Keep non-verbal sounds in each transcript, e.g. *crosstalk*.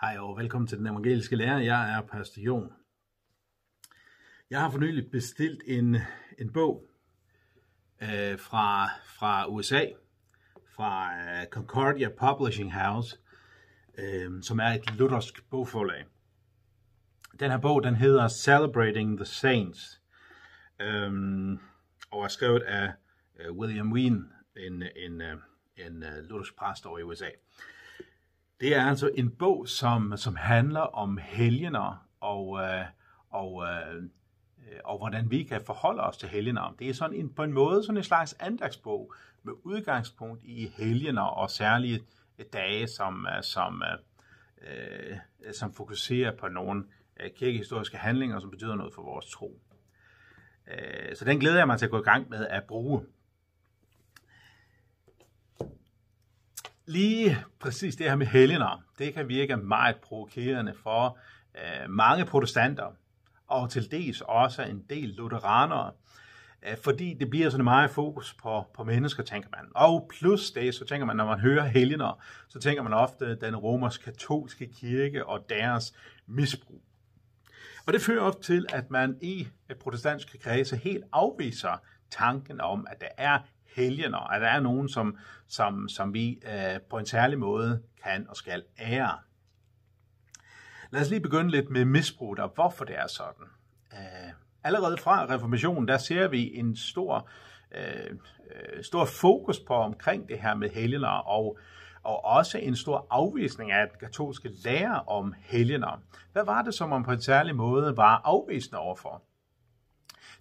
Hej og velkommen til den evangeliske lærer. Jeg er Pastor Jon. Jeg har for nylig bestilt en, en bog øh, fra, fra USA, fra øh, Concordia Publishing House, øh, som er et luthersk bogforlag. Den her bog, den hedder Celebrating the Saints, øh, og er skrevet af øh, William Wien, en, en, øh, en, en luthersk præst over i USA. Det er altså en bog, som, som handler om helgener og, øh, og, øh, og hvordan vi kan forholde os til helgener. Det er sådan en, på en måde sådan en slags andagsbog med udgangspunkt i helgener og særlige dage, som, øh, som, øh, som fokuserer på nogle øh, kirkehistoriske handlinger, som betyder noget for vores tro. Øh, så den glæder jeg mig til at gå i gang med at bruge. Lige præcis det her med helgener, det kan virke meget provokerende for øh, mange protestanter, og til dels også en del lutheranere, øh, fordi det bliver sådan meget fokus på, på mennesker, tænker man. Og plus det, så tænker man, når man hører helgener, så tænker man ofte den romersk-katolske kirke og deres misbrug. Og det fører op til, at man i øh, protestantiske kredse helt afviser tanken om, at der er helgener, at der er nogen, som, som, som vi øh, på en særlig måde kan og skal ære. Lad os lige begynde lidt med misbruget og hvorfor det er sådan. Øh, allerede fra reformationen, der ser vi en stor, øh, øh, stor fokus på omkring det her med helgener, og, og også en stor afvisning af den katolske lære om helgener. Hvad var det, som man på en særlig måde var afvisende overfor?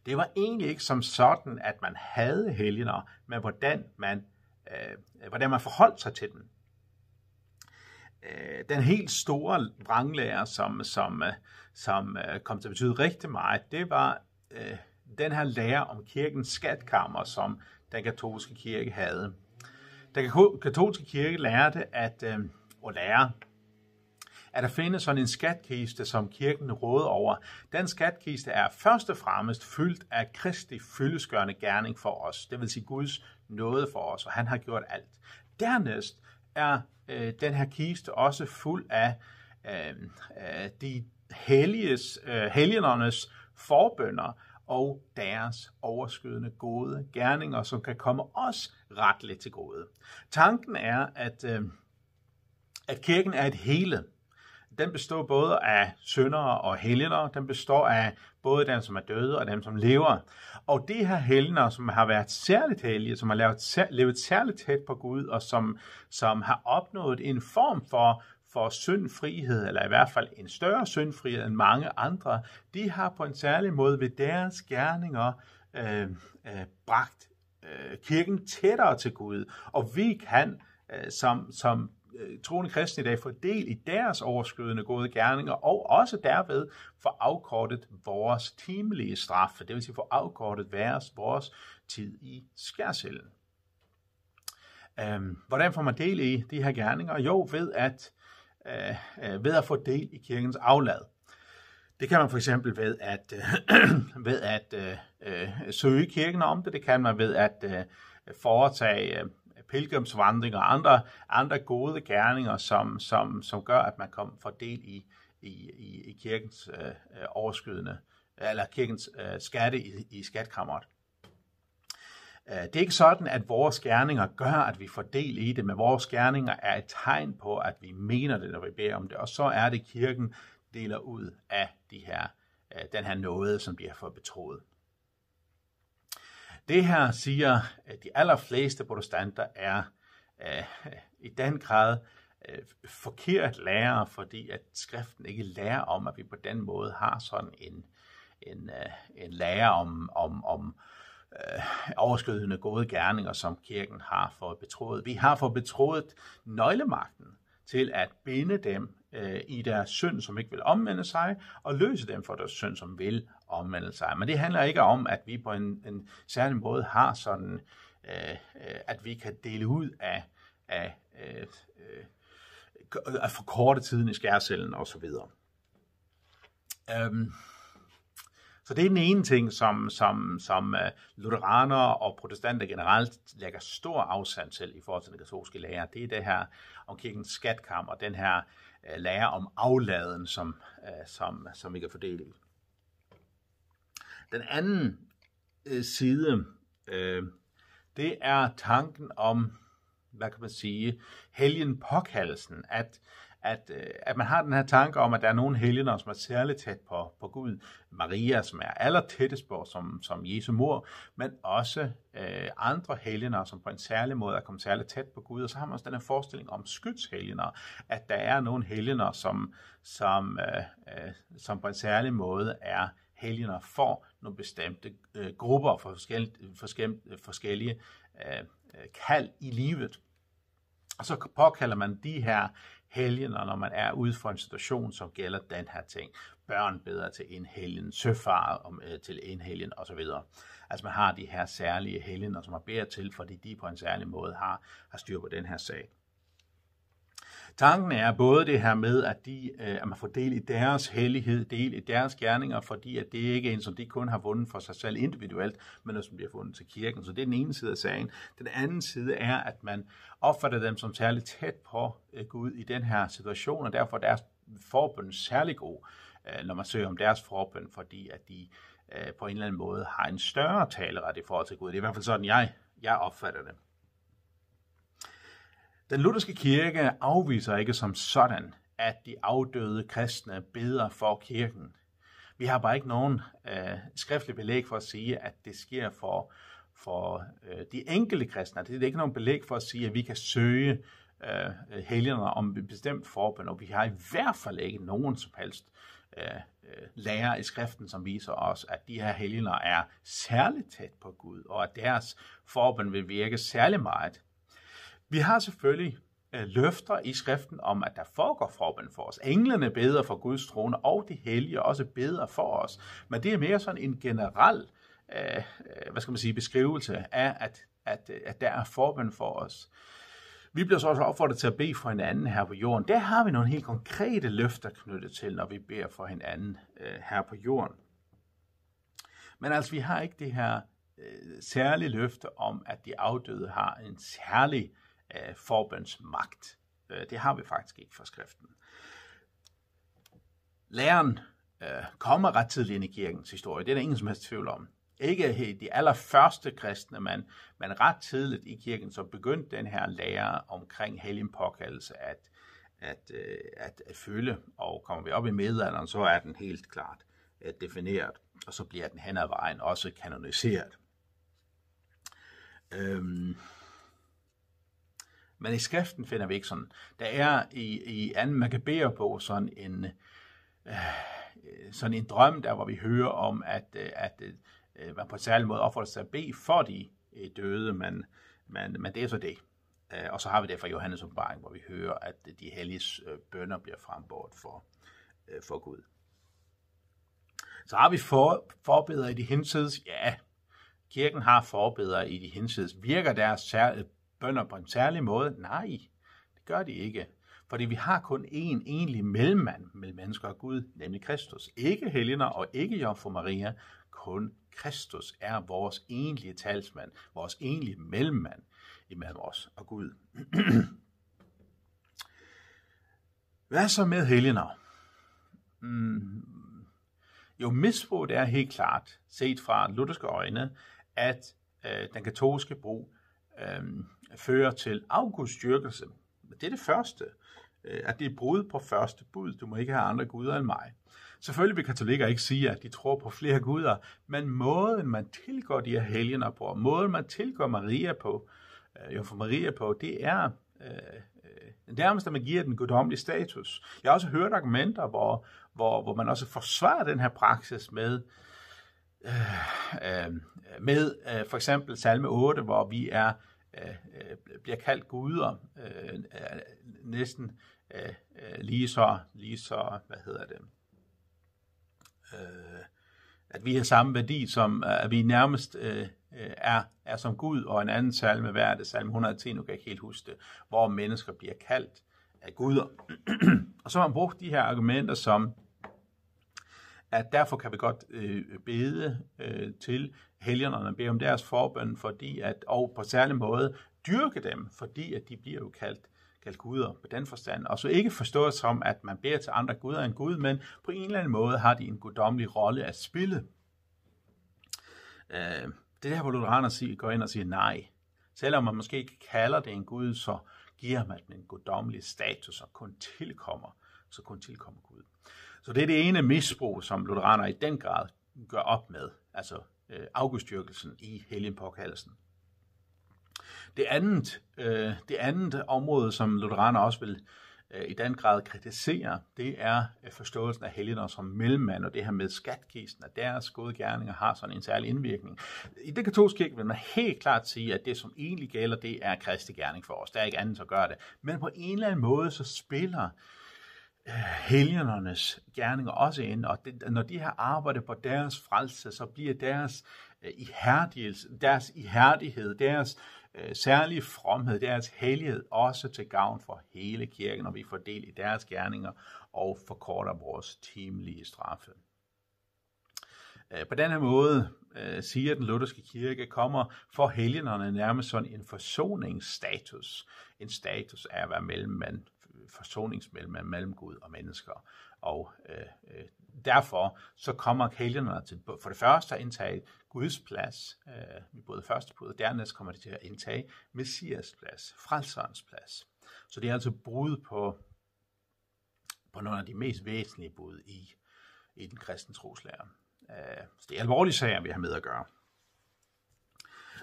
Det var egentlig ikke som sådan, at man havde helgener, men hvordan man, øh, hvordan man forholdt sig til dem. Øh, den helt store vranglærer, som, som, øh, som øh, kom til at betyde rigtig meget, det var øh, den her lære om kirkens skatkammer, som den katolske kirke havde. Den katolske kirke lærte at, øh, og lære, at der findes sådan en skatkiste, som kirken råder over. Den skatkiste er først og fremmest fyldt af Kristi fyldeskørende gerning for os, det vil sige Guds nåde for os, og han har gjort alt. Dernæst er øh, den her kiste også fuld af øh, øh, de helliges, øh, helgenernes forbønder og deres overskydende gode gerninger, som kan komme os retligt til gode. Tanken er, at, øh, at kirken er et hele, den består både af syndere og helgener. Den består af både dem, som er døde og dem, som lever. Og de her helgener, som har været særligt hellige, som har levet, levet særligt tæt på Gud, og som, som har opnået en form for, for syndfrihed, eller i hvert fald en større syndfrihed end mange andre, de har på en særlig måde ved deres gerninger øh, øh, bragt øh, kirken tættere til Gud. Og vi kan øh, som, som Øh, troende kristne i dag få del i deres overskydende gode gerninger, og også derved få afkortet vores timelige straffe, det vil sige få afkortet vores, vores tid i skærsilden. Øhm, hvordan får man del i de her gerninger? Jo, ved at, øh, øh, ved at få del i kirkens aflad. Det kan man for eksempel ved at, øh, *clears throat* ved at øh, øh, søge kirken om det. Det kan man ved at øh, foretage øh, pilgrimsvandringer pilgrimsvandring og andre, andre gode gerninger, som, som, som gør, at man kommer for del i, i, i, i kirkens øh, øh, overskydende, eller kirkens øh, skatte i, i skatkammeret. Øh, det er ikke sådan, at vores gerninger gør, at vi får del i det, men vores gerninger er et tegn på, at vi mener det, når vi beder om det. Og så er det, kirken deler ud af de her, øh, den her nåde, som bliver for betroet. Det her siger, at de allerfleste protestanter er øh, i den grad øh, forkert lærer, fordi at skriften ikke lærer om, at vi på den måde har sådan en, en, øh, en lære om, om, om øh, overskydende gode gerninger, som kirken har for betroet. Vi har for betroet nøglemagten til at binde dem øh, i deres synd, som ikke vil omvende sig, og løse dem for deres synd, som vil omvende sig. Men det handler ikke om, at vi på en, en særlig måde har sådan, øh, øh at vi kan dele ud af, af, øh, øh at forkorte tiden i skærcellen osv. Øhm, så det er den ene ting, som, som, som uh, og protestanter generelt lægger stor afstand til i forhold til den katolske lære. Det er det her om kirkens skatkammer, den her øh, lære om afladen, som, øh, som, som vi kan fordele. Den anden side, øh, det er tanken om, hvad kan man sige, helgen påkaldelsen, at, at, øh, at man har den her tanke om, at der er nogle helgener, som er særligt tæt på, på Gud. Maria, som er aller tættest på, som, som Jesu mor, men også øh, andre helgener, som på en særlig måde er kommet særligt tæt på Gud. Og så har man også den her forestilling om skytshelgener, at der er nogle helgener, som, som, øh, øh, som på en særlig måde er helgener for nogle bestemte øh, grupper for forskellige, forskellige, forskellige øh, kald i livet. Og så påkalder man de her helgener, når man er ude for en situation, som gælder den her ting. Børn bedre til en helgen, søfar om, øh, til en helgen osv. Altså man har de her særlige helgener, som man beder til, fordi de på en særlig måde har, har styr på den her sag. Tanken er både det her med, at, de, øh, at man får del i deres hellighed, del i deres gerninger, fordi at det ikke er en, som de kun har vundet for sig selv individuelt, men noget, som bliver fundet til kirken. Så det er den ene side af sagen. Den anden side er, at man opfatter dem som særligt tæt på øh, Gud i den her situation, og derfor er deres forbøn særlig god, øh, når man søger om deres forbøn, fordi at de på en eller anden måde har en større taleret i forhold til Gud. Det er i hvert fald sådan, jeg, jeg opfatter det. Den lutherske kirke afviser ikke som sådan, at de afdøde kristne beder for kirken. Vi har bare ikke nogen øh, skriftlig belæg for at sige, at det sker for, for øh, de enkelte kristne. Det er ikke nogen belæg for at sige, at vi kan søge øh, helgener om et bestemt forbund, og vi har i hvert fald ikke nogen som helst øh, øh lærer i skriften, som viser os, at de her helgener er særligt tæt på Gud, og at deres forbund vil virke særlig meget vi har selvfølgelig øh, løfter i skriften om, at der foregår forbøn for os. Englene beder for Guds trone, og de hellige også beder for os. Men det er mere sådan en generel øh, øh hvad skal man sige, beskrivelse af, at, at, øh, at der er forbøn for os. Vi bliver så også opfordret til at bede for hinanden her på jorden. Der har vi nogle helt konkrete løfter knyttet til, når vi beder for hinanden øh, her på jorden. Men altså, vi har ikke det her øh, særlige løfte om, at de afdøde har en særlig øh, øh, forbøns magt. Det har vi faktisk ikke fra skriften. Læren øh, kommer ret tidligt ind i kirkens historie. Det er der ingen som helst tvivl om. Ikke de allerførste kristne, men, men ret tidligt i kirken, så begyndte den her lære omkring helgen påkaldelse at, at, øh, at, at følge. Og kommer vi op i middelalderen, så er den helt klart øh, defineret, og så bliver den hen ad vejen også kanoniseret. Øhm, men i skriften finder vi ikke sådan. Der er i, i anden på sådan en, øh, sådan en drøm, der hvor vi hører om, at, øh, at øh, man på en særlig måde opfordrer sig at bede for de øh, døde, men, men, men det er så det. Øh, og så har vi det fra Johannes åbenbaring, hvor vi hører, at de hellige øh, bønder bliver frembort for, øh, for Gud. Så har vi for, forbedere i de hinsides? Ja, kirken har forbedere i de hinsides. Virker deres bønder på en særlig måde? Nej, det gør de ikke. Fordi vi har kun én egentlig mellemmand mellem mennesker og Gud, nemlig Kristus. Ikke helgener og ikke Jomfru Maria, kun Kristus er vores egentlige talsmand, vores egentlige mellemmand imellem os og Gud. *clears throat* Hvad så med helgener? Mm, jo, misbruget er helt klart, set fra lutherske øjne, at øh, den katolske brug øh, fører til afgudstyrkelse. Det er det første, øh, at det er brud på første bud. Du må ikke have andre guder end mig. Selvfølgelig vil katolikker ikke sige, at de tror på flere guder, men måden, man tilgår de her helgener på, måden, man tilgår Maria på, øh, jo for Maria på, det er øh, øh, nærmest, at man giver den guddommelige status. Jeg har også hørt argumenter, hvor, hvor, hvor man også forsvarer den her praksis med, øh, øh, med øh, for eksempel salme 8, hvor vi er Øh, øh, bliver kaldt guder, øh, næsten øh, øh, lige så, lige så, hvad hedder det, øh, at vi har samme værdi, som at vi nærmest øh, øh er, er som Gud, og en anden salme, hvad er det, salme 110, nu kan jeg ikke helt huske det, hvor mennesker bliver kaldt af guder. *clears throat* og så har man brugt de her argumenter som, at derfor kan vi godt øh, bede øh, til helgenerne, bede om deres forbøn, fordi at, og på særlig måde dyrke dem, fordi at de bliver jo kaldt, kaldt guder på den forstand. Og så ikke forstået som, at man beder til andre guder end Gud, men på en eller anden måde har de en guddommelig rolle at spille. Øh, det er der, hvor Lutheraner går ind og siger nej. Selvom man måske ikke kalder det en Gud, så giver man den en guddommelig status og kun tilkommer, så kun tilkommer Gud. Så det er det ene misbrug, som lutheraner i den grad gør op med, altså øh, afgudstyrkelsen i helgenpåkaldelsen. Det andet, øh, det andet område, som lutheraner også vil øh, i den grad kritisere, det er øh, forståelsen af helgener som mellemmand, og det her med skatkisten, at deres gode gerninger har sådan en særlig indvirkning. I det katolske kirke vil man helt klart sige, at det, som egentlig gælder, det er kristi gerning for os. Der er ikke andet at gøre det. Men på en eller anden måde, så spiller øh, helgenernes gerninger også ind, og det, når de har arbejdet på deres frelse, så bliver deres øh, ihærdighed, deres ihærdighed, deres øh, særlige fromhed, deres hellighed også til gavn for hele kirken, når vi får del i deres gerninger og forkorter vores timelige straffe. Øh, på den her måde øh, siger den lutherske kirke, kommer for helgenerne nærmest sådan en forsoningsstatus. En status af at være mellemmand, forsoningsmellem mellem Gud og mennesker. Og øh, øh, derfor så kommer helgenerne til for det første at indtage Guds plads, øh, både første bud, og dernæst kommer de til at indtage Messias plads, frelserens plads. Så det er altså brud på, på nogle af de mest væsentlige bud i, i den kristne troslære. Øh, så det er alvorlige sager, vi har med at gøre.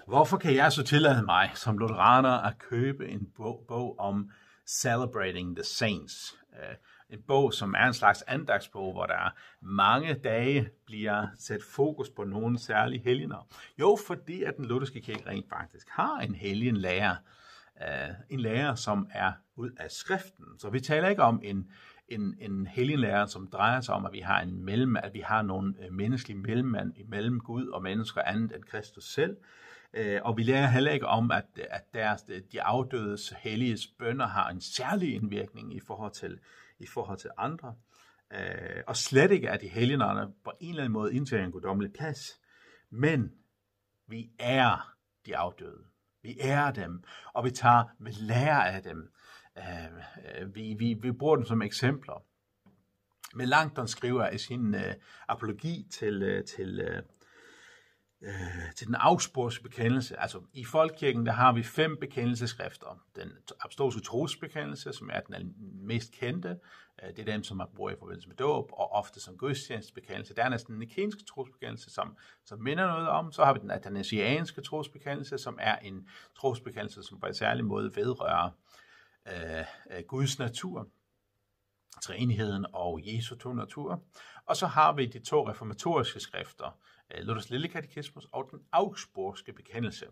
Hvorfor kan jeg så tillade mig som lutheraner at købe en bog, bog om Celebrating the Saints? Øh, en bog, som er en slags andagsbog, hvor der mange dage bliver sat fokus på nogle særlige helgener. Jo, fordi at den lutherske kirke rent faktisk har en helgen lærer. Uh, øh, en lærer, som er ud af skriften. Så vi taler ikke om en, en, en helgenlærer, som drejer sig om, at vi har en mellem, at vi har nogle øh, menneskelige mellemmand imellem Gud og mennesker andet end Kristus selv. Uh, og vi lærer heller ikke om, at, at deres, de afdødes helliges bønder har en særlig indvirkning i forhold til i forhold til andre. Øh, og slet ikke, at de helgenerne på en eller anden måde indtager en guddommelig plads. Men vi er de afdøde. Vi er dem, og vi tager med lære af dem. Øh, vi, vi, vi bruger dem som eksempler. Melanchthon skriver i sin øh, apologi til, øh, til, øh, øh, til den Augsburgske bekendelse. Altså i folkekirken, der har vi fem bekendelseskrifter. Den apostolske trosbekendelse, som er den mest kendte. Øh, det er den, som man bruger i forbindelse med dåb, og ofte som gudstjenestebekendelse. Der er næsten den nikenske trosbekendelse, som, som minder noget om. Så har vi den athanasianske trosbekendelse, som er en trosbekendelse, som på en særlig måde vedrører øh, øh Guds natur træenigheden og Jesu to natur. Og så har vi de to reformatoriske skrifter, Øh, Luthers Lille Katekismus og den Augsburgske bekendelse.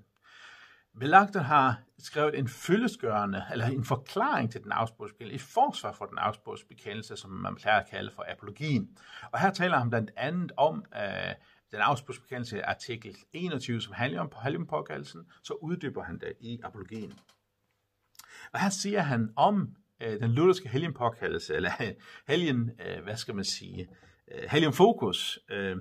Melanchthon har skrevet en fyldesgørende, eller en forklaring til den Augsburgske bekendelse, et forsvar for den Augsburgske bekendelse, som man plejer at kalde for apologien. Og her taler han blandt andet om øh, den Augsburgske bekendelse artikel 21, som handler om helgenpåkaldelsen, så uddyber han det i apologien. Og her siger han om øh, den lutherske helgenpåkaldelse, eller *laughs* helgen, øh, hvad skal man sige, øh, helgenfokus, øh,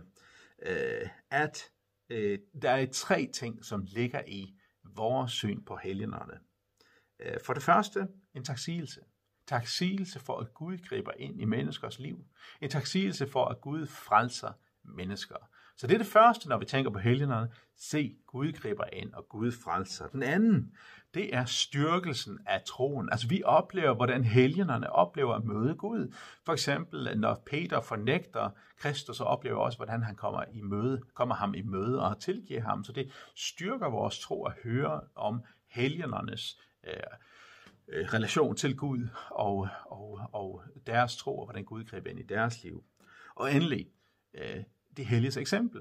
øh, at øh, der er tre ting, som ligger i vores syn på helgenerne. Øh, for det første, en taksigelse. Taksigelse for, at Gud griber ind i menneskers liv. En taksigelse for, at Gud frelser mennesker. Så det er det første, når vi tænker på helgenerne. Se, Gud griber ind, og Gud frelser. Den anden, det er styrkelsen af troen. Altså vi oplever, hvordan helgenerne oplever at møde Gud. For eksempel, når Peter fornægter Kristus, så oplever også, hvordan han kommer, i møde, kommer ham i møde og tilgiver ham. Så det styrker vores tro at høre om helgenernes øh, øh relation til Gud og, og, og deres tro, og hvordan Gud griber ind i deres liv. Og endelig, øh, det helliges eksempel.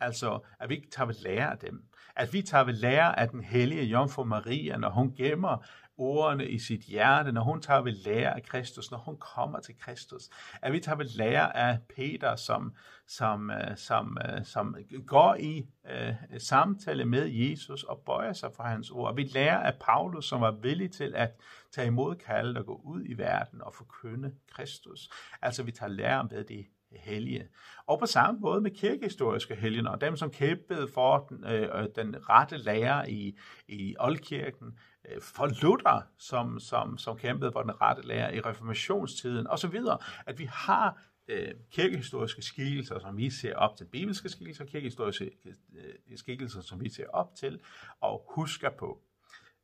Altså, at vi ikke tager ved lære af dem. At vi tager ved lære af den hellige Jomfru Maria, når hun gemmer ordene i sit hjerte, når hun tager ved lære af Kristus, når hun kommer til Kristus. At vi tager ved lære af Peter, som, som, øh, som, øh, som går i uh, samtale med Jesus og bøjer sig for hans ord. At vi lærer af Paulus, som var villig til at tage imod kaldet og gå ud i verden og forkynde Kristus. Altså vi tager lære ved det hellige. Og på samme måde med kirkehistoriske helgener, dem som kæmpede for den, øh, øh, den rette lære i, i oldkirken, øh, for Luther, som, som, som kæmpede for den rette lære i reformationstiden osv., at vi har øh, kirkehistoriske skikkelser, som vi ser op til, bibelske skikkelser, kirkehistoriske øh, skikkelser, som vi ser op til og husker på.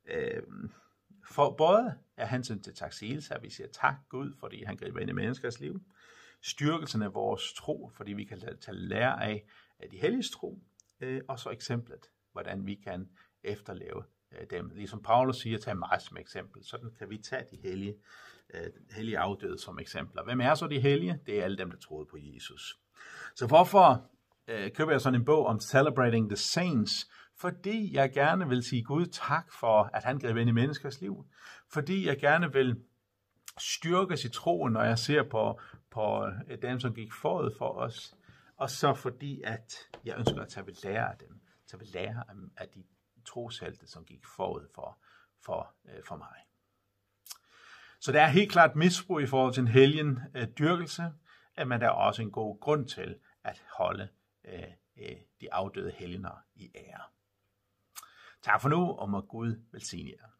Øh, for både er han til taksigelse, at vi siger tak Gud, fordi han griber ind i menneskers liv, styrkelsen af vores tro, fordi vi kan tage lære af, af de helliges tro, øh, og så eksemplet, hvordan vi kan efterleve øh, dem. Ligesom Paulus siger, tag mig som eksempel, sådan kan vi tage de hellige, øh, hellige afdøde som eksempler. Hvem er så de hellige? Det er alle dem, der troede på Jesus. Så hvorfor øh, køber jeg sådan en bog om Celebrating the Saints? Fordi jeg gerne vil sige Gud tak for, at han greb ind i menneskers liv. Fordi jeg gerne vil styrkes i troen, når jeg ser på, på øh, dem, som gik forud for os. Og så fordi, at jeg ønsker at tage ved lære af dem. Tage ved lære af de troshelte, som gik forud for, for, øh, for mig. Så der er helt klart misbrug i forhold til en helgen øh, dyrkelse, men der er også en god grund til at holde øh, øh, de afdøde helgener i ære. Tak for nu, og må Gud velsigne jer.